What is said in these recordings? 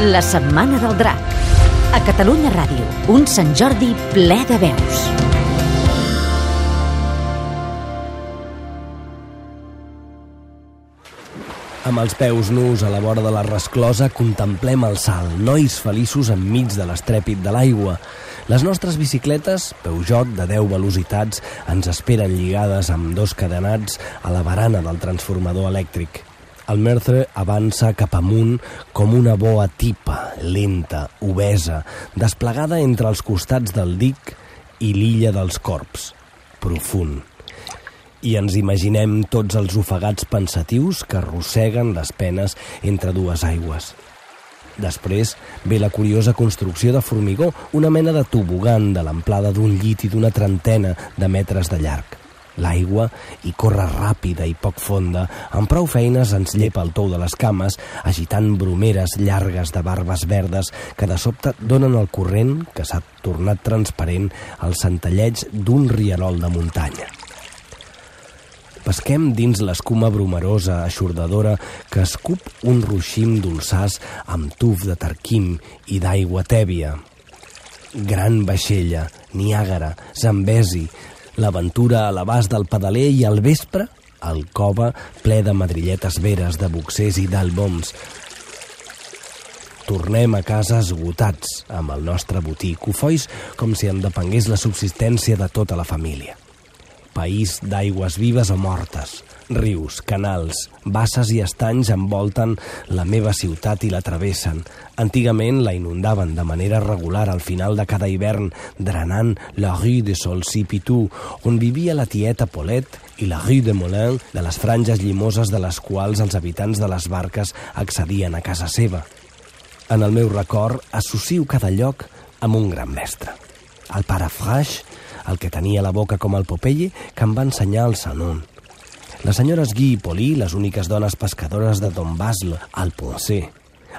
La Setmana del Drac. A Catalunya Ràdio, un Sant Jordi ple de veus. Amb els peus nus a la vora de la resclosa contemplem el salt, nois feliços enmig de l'estrèpit de l'aigua. Les nostres bicicletes, Peugeot de 10 velocitats, ens esperen lligades amb dos cadenats a la barana del transformador elèctric. El Mertre avança cap amunt com una boa tipa, lenta, obesa, desplegada entre els costats del dic i l'illa dels corps, profund i ens imaginem tots els ofegats pensatius que arrosseguen les penes entre dues aigües. Després ve la curiosa construcció de formigó, una mena de tobogan de l'amplada d'un llit i d'una trentena de metres de llarg. L'aigua hi corre ràpida i poc fonda, amb prou feines ens llepa el tou de les cames, agitant bromeres llargues de barbes verdes que de sobte donen el corrent, que s'ha tornat transparent, al centelleig d'un rierol de muntanya. Pesquem dins l'escuma brumerosa, aixordadora, que escup un ruixim dolçàs amb tuf de tarquim i d'aigua tèbia. Gran vaixella, Niàgara, Zambesi, l'aventura a l'abast del pedaler i al vespre, el cova ple de madrilletes veres, de boxers i d'alboms. Tornem a casa esgotats amb el nostre botí, cofois com si en depengués la subsistència de tota la família país d'aigües vives o mortes. Rius, canals, basses i estanys envolten la meva ciutat i la travessen. Antigament la inundaven de manera regular al final de cada hivern, drenant la rue de Solcy-Pitou, on vivia la tieta Paulette i la rue de Molin, de les franges llimoses de les quals els habitants de les barques accedien a casa seva. En el meu record associo cada lloc amb un gran mestre. El pare Fraix, el que tenia la boca com el Popeye, que em va ensenyar el Sanon. Les senyores Guy i Poli, les úniques dones pescadores de Don Basle, al Poncé.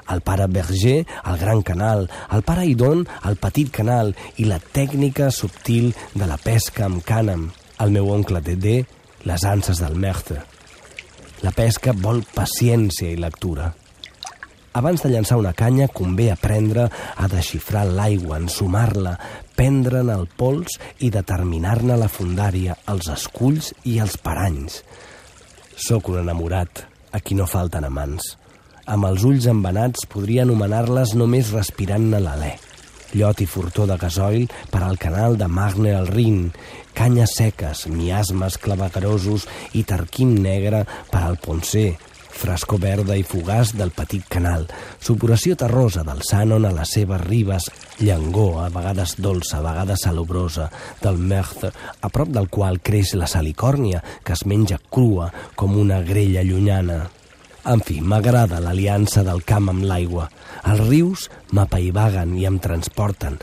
El pare Berger, el gran canal, el pare Idon, el petit canal i la tècnica subtil de la pesca amb cànem. El meu oncle Dédé, les anses del Mertre. La pesca vol paciència i lectura. Abans de llançar una canya, convé aprendre a desxifrar l'aigua, ensumar-la, prendre'n el pols i determinar-ne la fundària, els esculls i els paranys. Sóc un enamorat, a qui no falten amants. Amb els ulls embenats podria anomenar-les només respirant-ne l'alè. Llot i furtó de gasoil per al canal de Magne al Rin, canyes seques, miasmes clavegarosos i tarquim negre per al Poncé, frescor verda i fugaç del petit canal, supuració terrosa del Sànon a les seves ribes, llangó, a vegades dolça, a vegades salobrosa, del Merth, a prop del qual creix la salicòrnia, que es menja crua com una grella llunyana. En fi, m'agrada l'aliança del camp amb l'aigua. Els rius m'apaivaguen i em transporten,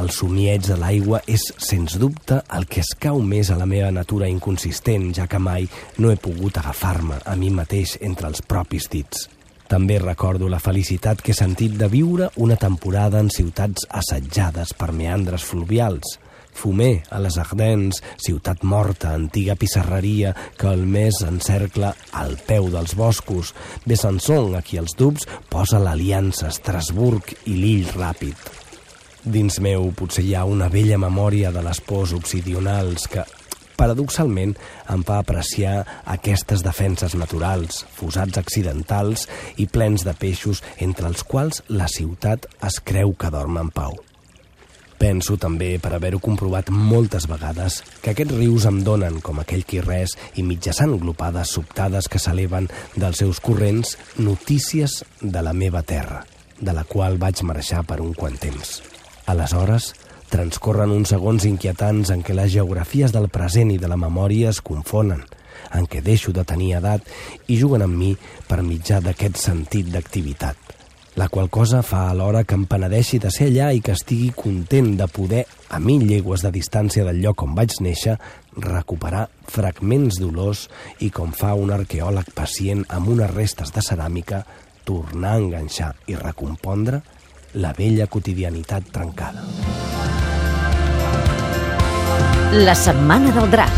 el somieig de l'aigua és, sens dubte, el que escau més a la meva natura inconsistent, ja que mai no he pogut agafar-me a mi mateix entre els propis dits. També recordo la felicitat que he sentit de viure una temporada en ciutats assetjades per meandres fluvials. Fumé, a les Ardennes, ciutat morta, antiga pissarreria que el mes encercla al peu dels boscos. Besançon, aquí als dubs, posa l'Aliança, Estrasburg i l'Ill Ràpid. Dins meu potser hi ha una vella memòria de les pors obsidionals que, paradoxalment, em fa apreciar aquestes defenses naturals, fusats accidentals i plens de peixos entre els quals la ciutat es creu que dorm en pau. Penso també, per haver-ho comprovat moltes vegades, que aquests rius em donen, com aquell qui res, i mitjassant glopades sobtades que s'eleven dels seus corrents, notícies de la meva terra, de la qual vaig marxar per un quant temps. Aleshores, transcorren uns segons inquietants en què les geografies del present i de la memòria es confonen, en què deixo de tenir edat i juguen amb mi per mitjà d'aquest sentit d'activitat. La qual cosa fa alhora que em penedeixi de ser allà i que estigui content de poder, a mil llegües de distància del lloc on vaig néixer, recuperar fragments d'olors i, com fa un arqueòleg pacient amb unes restes de ceràmica, tornar a enganxar i recompondre la vella quotidianitat trencada. La Setmana del Drac.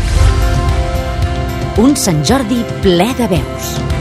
Un Sant Jordi ple de veus.